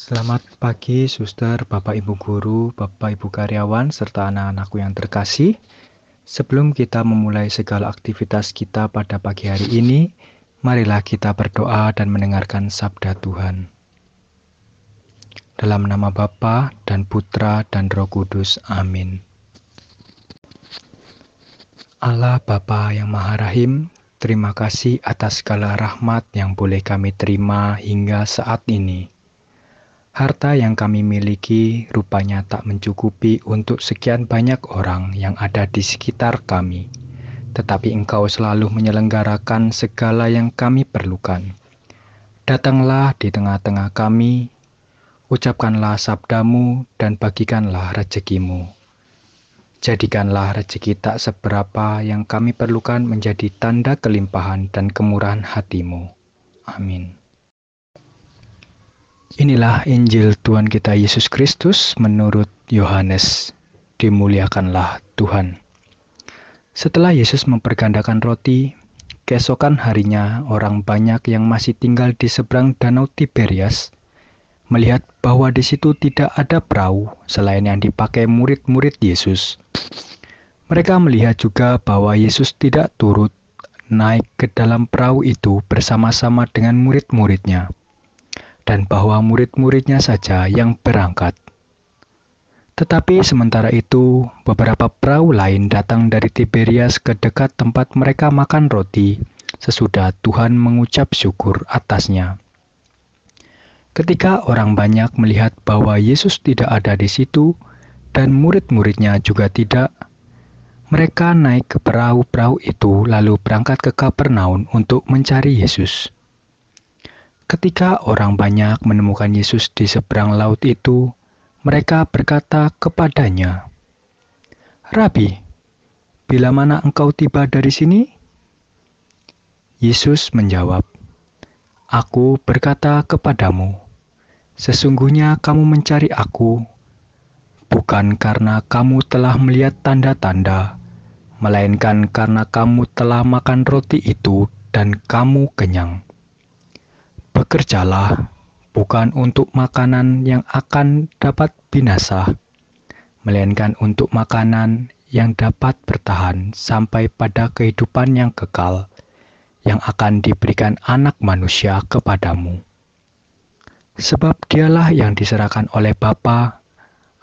Selamat pagi, suster, bapak ibu guru, bapak ibu karyawan, serta anak-anakku yang terkasih. Sebelum kita memulai segala aktivitas kita pada pagi hari ini, marilah kita berdoa dan mendengarkan sabda Tuhan. Dalam nama Bapa dan Putra dan Roh Kudus. Amin. Allah Bapa yang Maha Rahim, terima kasih atas segala rahmat yang boleh kami terima hingga saat ini. Harta yang kami miliki rupanya tak mencukupi untuk sekian banyak orang yang ada di sekitar kami, tetapi Engkau selalu menyelenggarakan segala yang kami perlukan. Datanglah di tengah-tengah kami, ucapkanlah sabdamu dan bagikanlah rezekimu. Jadikanlah rezeki tak seberapa yang kami perlukan menjadi tanda kelimpahan dan kemurahan hatimu. Amin. Inilah Injil Tuhan kita Yesus Kristus menurut Yohanes. Dimuliakanlah Tuhan. Setelah Yesus mempergandakan roti, keesokan harinya orang banyak yang masih tinggal di seberang danau Tiberias melihat bahwa di situ tidak ada perahu selain yang dipakai murid-murid Yesus. Mereka melihat juga bahwa Yesus tidak turut naik ke dalam perahu itu bersama-sama dengan murid-muridnya dan bahwa murid-muridnya saja yang berangkat. Tetapi sementara itu, beberapa perahu lain datang dari Tiberias ke dekat tempat mereka makan roti sesudah Tuhan mengucap syukur atasnya. Ketika orang banyak melihat bahwa Yesus tidak ada di situ dan murid-muridnya juga tidak, mereka naik ke perahu-perahu itu lalu berangkat ke Kapernaum untuk mencari Yesus. Ketika orang banyak menemukan Yesus di seberang laut itu, mereka berkata kepadanya, "Rabi, bila mana engkau tiba dari sini?" Yesus menjawab, "Aku berkata kepadamu, sesungguhnya kamu mencari Aku bukan karena kamu telah melihat tanda-tanda, melainkan karena kamu telah makan roti itu dan kamu kenyang." Bekerjalah bukan untuk makanan yang akan dapat binasa, melainkan untuk makanan yang dapat bertahan sampai pada kehidupan yang kekal yang akan diberikan anak manusia kepadamu. Sebab dialah yang diserahkan oleh Bapa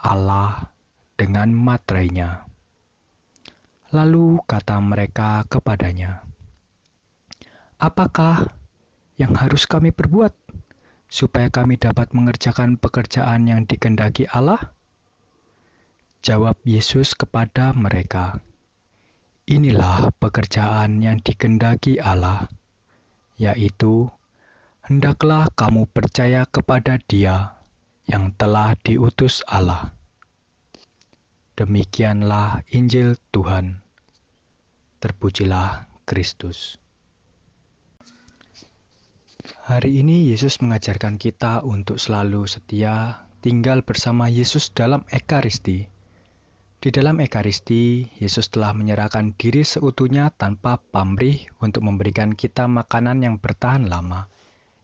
Allah dengan materainya. Lalu kata mereka kepadanya, Apakah yang harus kami perbuat supaya kami dapat mengerjakan pekerjaan yang dikendaki Allah? Jawab Yesus kepada mereka, Inilah pekerjaan yang dikendaki Allah, yaitu hendaklah kamu percaya kepada Dia yang telah diutus Allah. Demikianlah Injil Tuhan. Terpujilah Kristus. Hari ini Yesus mengajarkan kita untuk selalu setia tinggal bersama Yesus dalam Ekaristi. Di dalam Ekaristi, Yesus telah menyerahkan diri seutuhnya tanpa pamrih untuk memberikan kita makanan yang bertahan lama,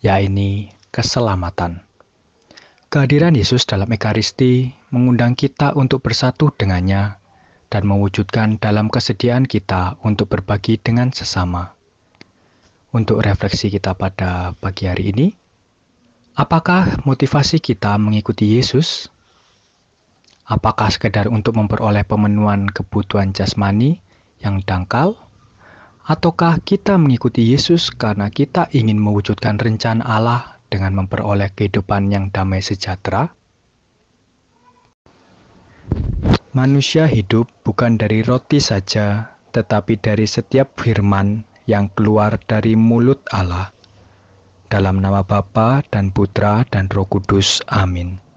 yaitu keselamatan. Kehadiran Yesus dalam Ekaristi mengundang kita untuk bersatu dengannya dan mewujudkan dalam kesediaan kita untuk berbagi dengan sesama untuk refleksi kita pada pagi hari ini. Apakah motivasi kita mengikuti Yesus? Apakah sekedar untuk memperoleh pemenuhan kebutuhan jasmani yang dangkal? Ataukah kita mengikuti Yesus karena kita ingin mewujudkan rencana Allah dengan memperoleh kehidupan yang damai sejahtera? Manusia hidup bukan dari roti saja, tetapi dari setiap firman yang keluar dari mulut Allah. Dalam nama Bapa dan Putra dan Roh Kudus. Amin.